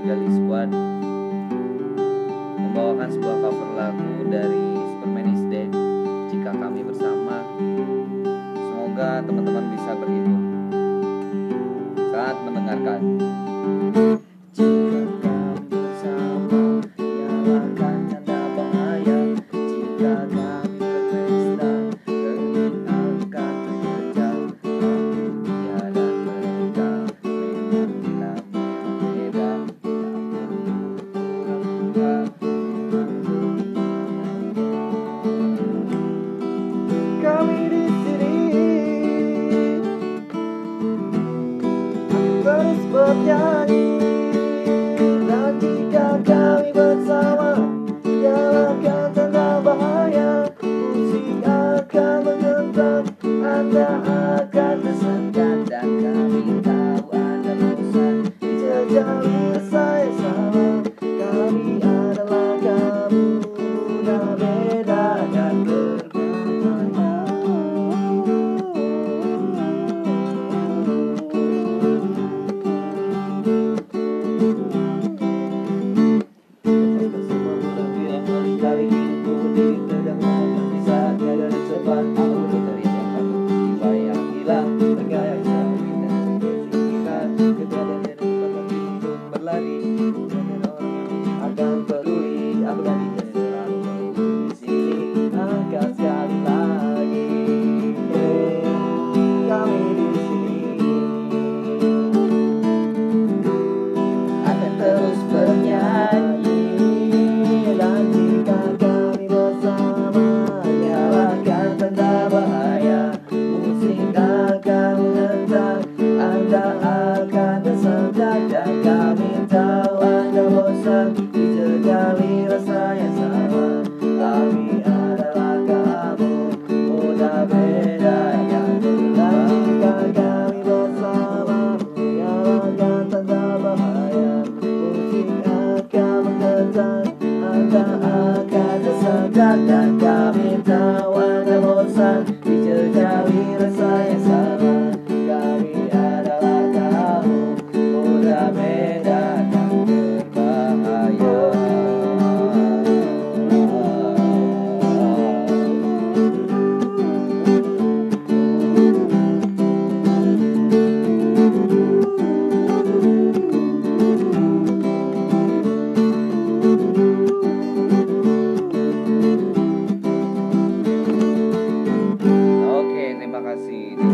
Gali Squad membawakan sebuah cover lagu dari Superman is Dead jika kami bersama. Semoga teman-teman bisa berhibur saat mendengarkan. dunia akan tersekat dan kami tahu ada bosan dijajali saya salah kami adalah kamu. Dan beda dan berbeda dijejali rasa yang sama. Tapi adalah kamu. Udah beda yang jelas kami bersama. Nyalakan tanda bahaya. Pusing akan mengejar. Anda akan tersedak kasih.